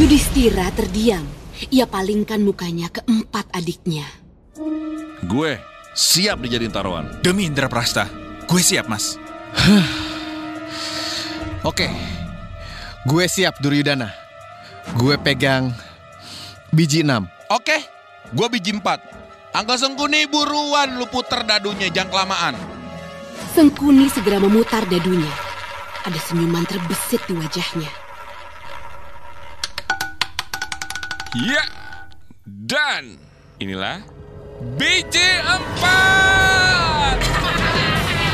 Yudhistira terdiam. Ia palingkan mukanya ke empat adiknya. Gue siap dijadiin taruhan. Demi Indra Prasta, gue siap mas. Oke, gue siap Duryudana. Gue pegang biji enam. Oke, gue biji empat. Angka Sengkuni buruan lu puter dadunya, jangan kelamaan. Sengkuni segera memutar dadunya. Ada senyuman terbesit di wajahnya. Ya, dan inilah biji empat.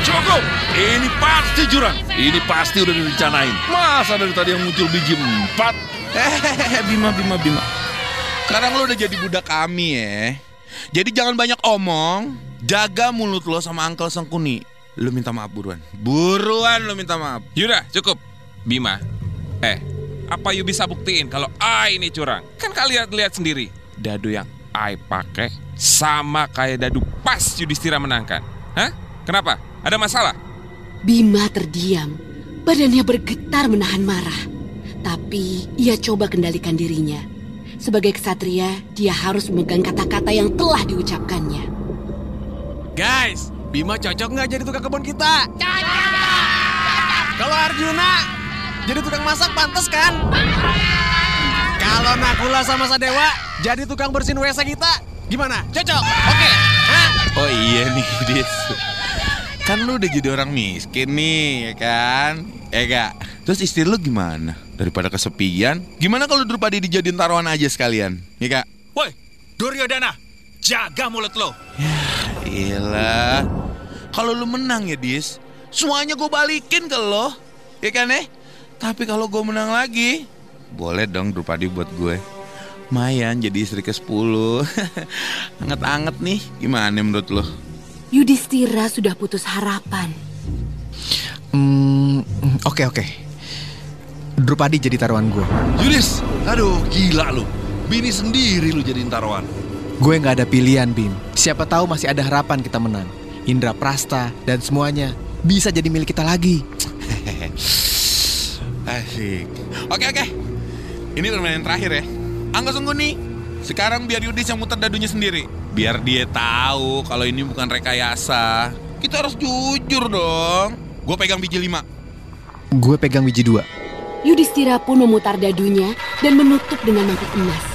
Cukup, ini pasti jurang. Ini pasti udah direncanain. Masa dari tadi yang muncul biji empat? Hehehe, Bima, Bima, Bima. Sekarang lu udah jadi budak kami ya. Jadi jangan banyak omong, jaga mulut lo sama Uncle Sengkuni. Lu minta maaf buruan. Buruan lu minta maaf. Yaudah, cukup. Bima, eh, apa you bisa buktiin kalau I ini curang? Kan kalian lihat sendiri, dadu yang I pakai sama kayak dadu pas Yudhistira menangkan. Hah? Kenapa? Ada masalah? Bima terdiam. Badannya bergetar menahan marah. Tapi ia coba kendalikan dirinya. Sebagai kesatria, dia harus memegang kata-kata yang telah diucapkannya. Guys, Bima cocok nggak jadi tukang kebun kita? Kalau Arjuna jadi tukang masak pantas kan? Kalau Nakula sama Sadewa jadi tukang bersihin WC kita, gimana? Cocok? Oke. Hah? Oh iya nih, Dis. Kan lu udah jadi orang miskin nih, ya kan? Ya gak? Terus istri lu gimana? Daripada kesepian, gimana kalau Drupadi dijadiin taruhan aja sekalian? Ya kak? Woi, Duryodhana, jaga mulut lo. Iya. Kalau lu menang ya, Dis, semuanya gue balikin ke lo. Ya kan, eh? Tapi kalau gue menang lagi, boleh dong Drupadi buat gue. Mayan jadi istri ke-10. Anget-anget nih. Gimana menurut lo? Yudhistira sudah putus harapan. Hmm, oke oke. Drupadi jadi taruhan gue. Yudis, aduh gila lu. Bini sendiri lu jadiin taruhan. Gue nggak ada pilihan, Bim. Siapa tahu masih ada harapan kita menang. Indra Prasta dan semuanya bisa jadi milik kita lagi. Asik. Oke oke. Ini permainan terakhir ya. Angga Sungguni. Sekarang biar Yudis yang muter dadunya sendiri. Biar dia tahu kalau ini bukan rekayasa. Kita harus jujur dong. Gue pegang biji lima. Gue pegang biji dua. Yudhistira pun memutar dadunya dan menutup dengan mangkuk emas.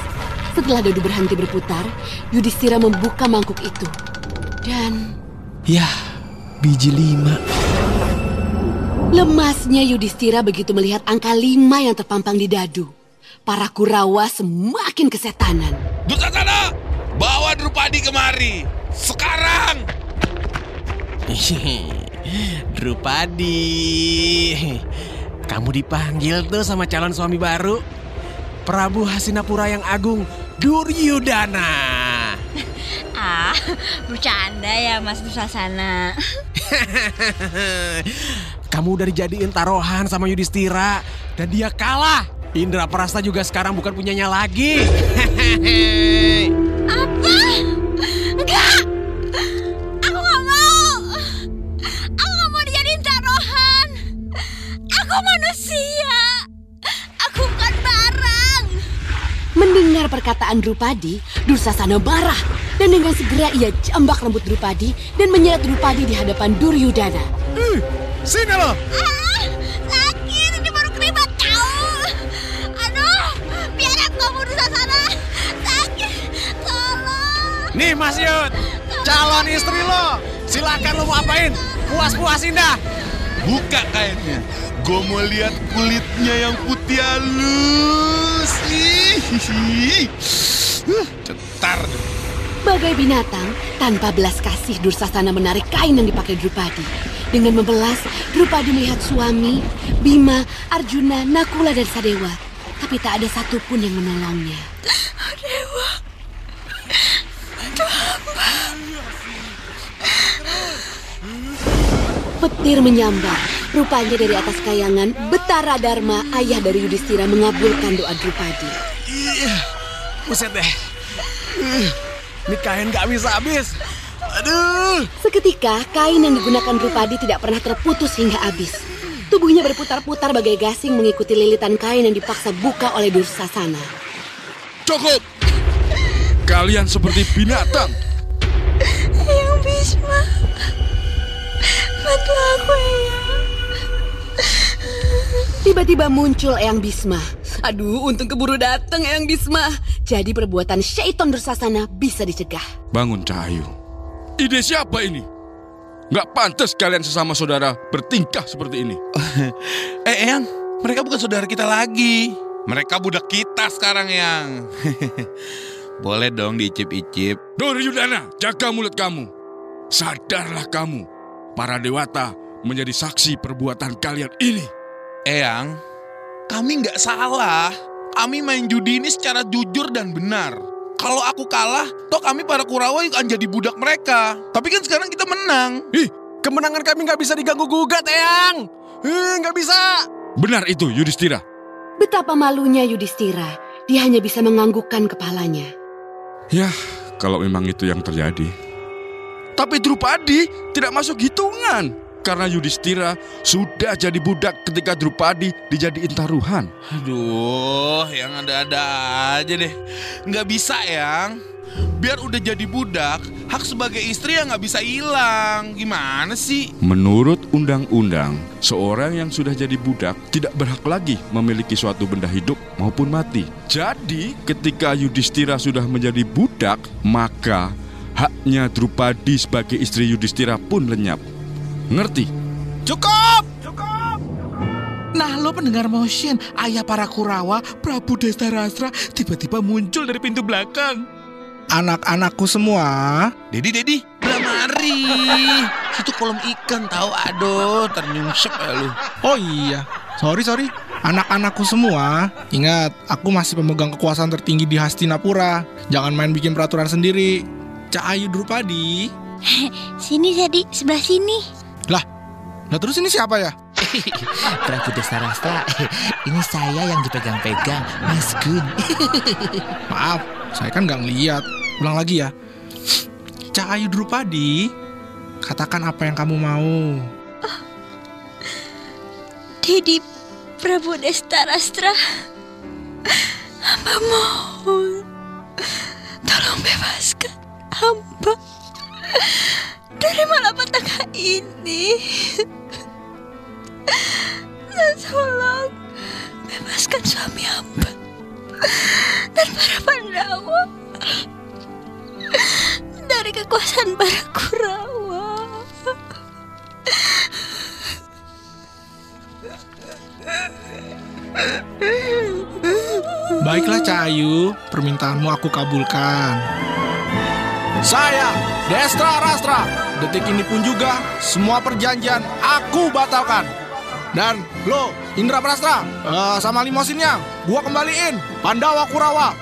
Setelah dadu berhenti berputar, Yudhistira membuka mangkuk itu. Dan Yah, biji lima. Lemasnya Yudhistira begitu melihat angka lima yang terpampang di dadu. Para Kurawa semakin kesetanan. Dursasana, bawa Drupadi kemari. Sekarang. Drupadi, kamu dipanggil tuh sama calon suami baru, Prabu Hastinapura yang agung, Duryudana. Ah, bercanda ya Mas Dursasana. Kamu udah dijadiin taruhan sama Yudhistira dan dia kalah. Indra Prasta juga sekarang bukan punyanya lagi. Apa? Enggak! Aku gak mau! Aku gak mau dijadiin taruhan! Aku manusia! Aku bukan barang! Mendengar perkataan Drupadi, Dursasana marah dan dengan segera ia jambak rambut Drupadi dan menyeret Drupadi di hadapan Duryudana. Sini loh. Ah, sakit! Ini baru keribat kau! Aduh! Biar aku kamu Dursasana! Sakit! Tolong! Nih Mas Yud, calon istri lo. Silakan lo mau apain? Puas-puasin dah. Buka kainnya. Gue mau lihat kulitnya yang putih halus. Ih, Cetar. Bagai binatang, tanpa belas kasih Dursasana menarik kain yang dipakai Drupadi. Dengan membelas, Drupadi melihat suami, Bima, Arjuna, Nakula, dan Sadewa. Tapi tak ada satupun yang menolongnya. Petir menyambar. Rupanya dari atas kayangan, Betara Dharma, ayah dari Yudhistira mengabulkan doa Drupadi. Buset deh. Ini kain gak bisa habis. Aduh. Seketika, kain yang digunakan Drupadi tidak pernah terputus hingga habis. Tubuh Tubuhnya berputar-putar bagai gasing mengikuti lilitan kain yang dipaksa buka oleh Dursasana. Cukup! Kalian seperti binatang. Eyang Bisma. Bantu aku, Eyang. Tiba-tiba muncul Eyang Bisma. Aduh, untung keburu datang Eyang Bisma. Jadi perbuatan Syaiton Dursasana bisa dicegah. Bangun Cahayu. Ide siapa ini? Nggak pantas kalian sesama saudara bertingkah seperti ini. Eh, Eyang, mereka bukan saudara kita lagi. Mereka budak kita sekarang, Yang. Boleh dong diicip-icip. Duryudana, jaga mulut kamu. Sadarlah kamu, para dewata menjadi saksi perbuatan kalian ini. Eyang, kami nggak salah. Kami main judi ini secara jujur dan benar. Kalau aku kalah, toh kami para Kurawa akan jadi budak mereka. Tapi kan sekarang kita menang. Ih, kemenangan kami nggak bisa diganggu-gugat, Eyang. Eh, nggak bisa. Benar itu, Yudhistira. Betapa malunya Yudhistira. Dia hanya bisa menganggukkan kepalanya. Ya, kalau memang itu yang terjadi. Tapi Drupadi tidak masuk hitungan. Karena Yudhistira sudah jadi budak ketika Drupadi dijadiin taruhan. Aduh, yang ada-ada aja deh. Nggak bisa, Yang. Biar udah jadi budak, hak sebagai istri ya nggak bisa hilang. Gimana sih? Menurut undang-undang, seorang yang sudah jadi budak tidak berhak lagi memiliki suatu benda hidup maupun mati. Jadi, ketika Yudhistira sudah menjadi budak, maka haknya Drupadi sebagai istri Yudhistira pun lenyap. Ngerti? Cukup! Nah lo pendengar motion, ayah para Kurawa, Prabu Destarasra tiba-tiba muncul dari pintu belakang. Anak-anakku semua, Dedi, Dedi, udah mari. Itu kolom ikan tahu, aduh, ternyungsep ya lu. Oh iya, sorry sorry. Anak-anakku semua, ingat aku masih pemegang kekuasaan tertinggi di Hastinapura. Jangan main bikin peraturan sendiri. Cak Ayu Drupadi. Sini jadi sebelah sini. Lah, lah terus ini siapa ya? Prabu Destarasra, ini saya yang dipegang-pegang, Mas Gun. Maaf, saya kan nggak ngeliat. Ulang lagi ya. Cak Ayu Drupadi, katakan apa yang kamu mau. Dedi Prabu Destarastra. Hamba mohon. Tolong bebaskan hamba dari malapetaka ini. Dan tolong bebaskan suami hamba dan para Pandawa dari kekuasaan para Kurawa. Baiklah Cak Ayu, permintaanmu aku kabulkan. Saya, Destra Rastra, detik ini pun juga semua perjanjian aku batalkan. Dan lo, Indra Prastra, eh, sama limosinnya, gua kembaliin. Pandawa Kurawa,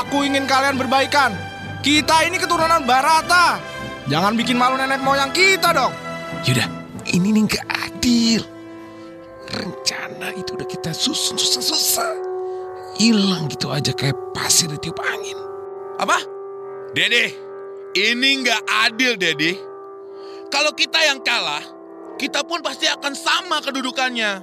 aku ingin kalian berbaikan. Kita ini keturunan Barata. Jangan bikin malu nenek moyang kita dong. Yaudah, ini nih nggak adil. Rencana itu udah kita susun susah-susah. Hilang gitu aja kayak pasir ditiup angin. Apa? Dede, ini nggak adil, Dede. Kalau kita yang kalah, kita pun pasti akan sama kedudukannya.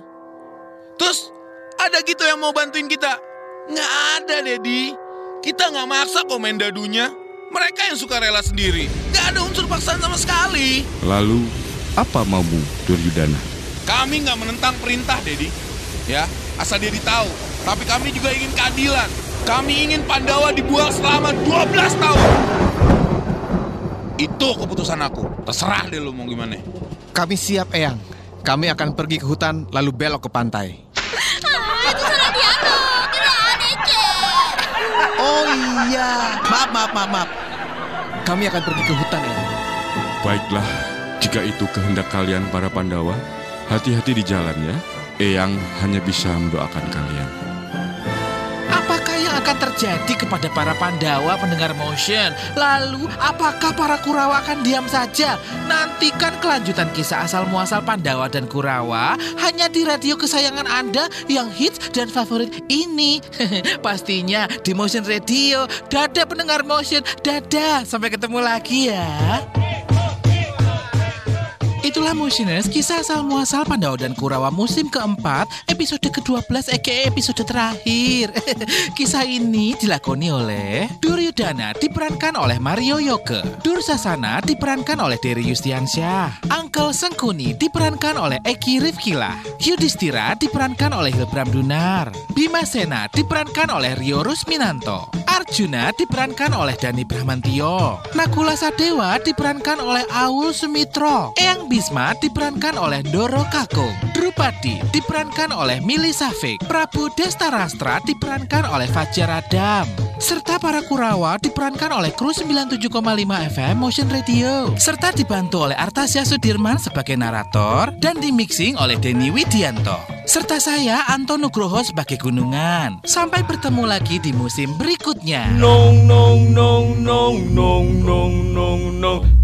Terus, ada gitu yang mau bantuin kita? Nggak ada, Dedi. Kita nggak maksa kok main dadunya. Mereka yang suka rela sendiri. Nggak ada unsur paksaan sama sekali. Lalu, apa maumu, Duryudana? Kami nggak menentang perintah, Dedi. Ya, asal Dedi tahu. Tapi kami juga ingin keadilan. Kami ingin Pandawa dibuang selama 12 tahun. Itu keputusan aku. Terserah deh lu mau gimana. Kami siap, Eyang. Kami akan pergi ke hutan lalu belok ke pantai. Ah, itu salah. Oh iya, maaf, maaf, maaf, maaf. Kami akan pergi ke hutan, Eyang. Baiklah, jika itu kehendak kalian para Pandawa, hati-hati di jalan ya. Eyang hanya bisa mendoakan kalian. Akan terjadi kepada para Pandawa pendengar motion? Lalu, apakah para Kurawa akan diam saja? Nantikan kelanjutan kisah asal muasal Pandawa dan Kurawa hanya di radio kesayangan Anda yang hits dan favorit ini. Pastinya di Motion Radio. Dadah pendengar motion, dadah. Sampai ketemu lagi ya. Itulah Motioners, kisah asal muasal Pandawa dan Kurawa musim keempat, episode ke-12 aka episode terakhir. kisah ini dilakoni oleh Duryudana diperankan oleh Mario Yoke, Dursasana diperankan oleh Dery Yustiansyah, Uncle Sengkuni diperankan oleh Eki Rifkila, Yudhistira diperankan oleh Hilbram Dunar, Bima Sena diperankan oleh Rio Rusminanto, Arjuna diperankan oleh Dani Brahmantio, Nakula Sadewa diperankan oleh Aul Sumitro, Eyang Bisma diperankan oleh Doro Kakung, Drupadi diperankan oleh Mili Safik, Prabu Destarastra diperankan oleh Fajar Adam, serta para Kurawa diperankan oleh kru 97,5 FM Motion Radio, serta dibantu oleh Artasya Sudirman sebagai narator dan dimixing oleh Denny Widianto. Serta saya Anton Nugroho sebagai Gunungan. Sampai bertemu lagi di musim berikutnya. Nong nong nong nong nong nong nong nong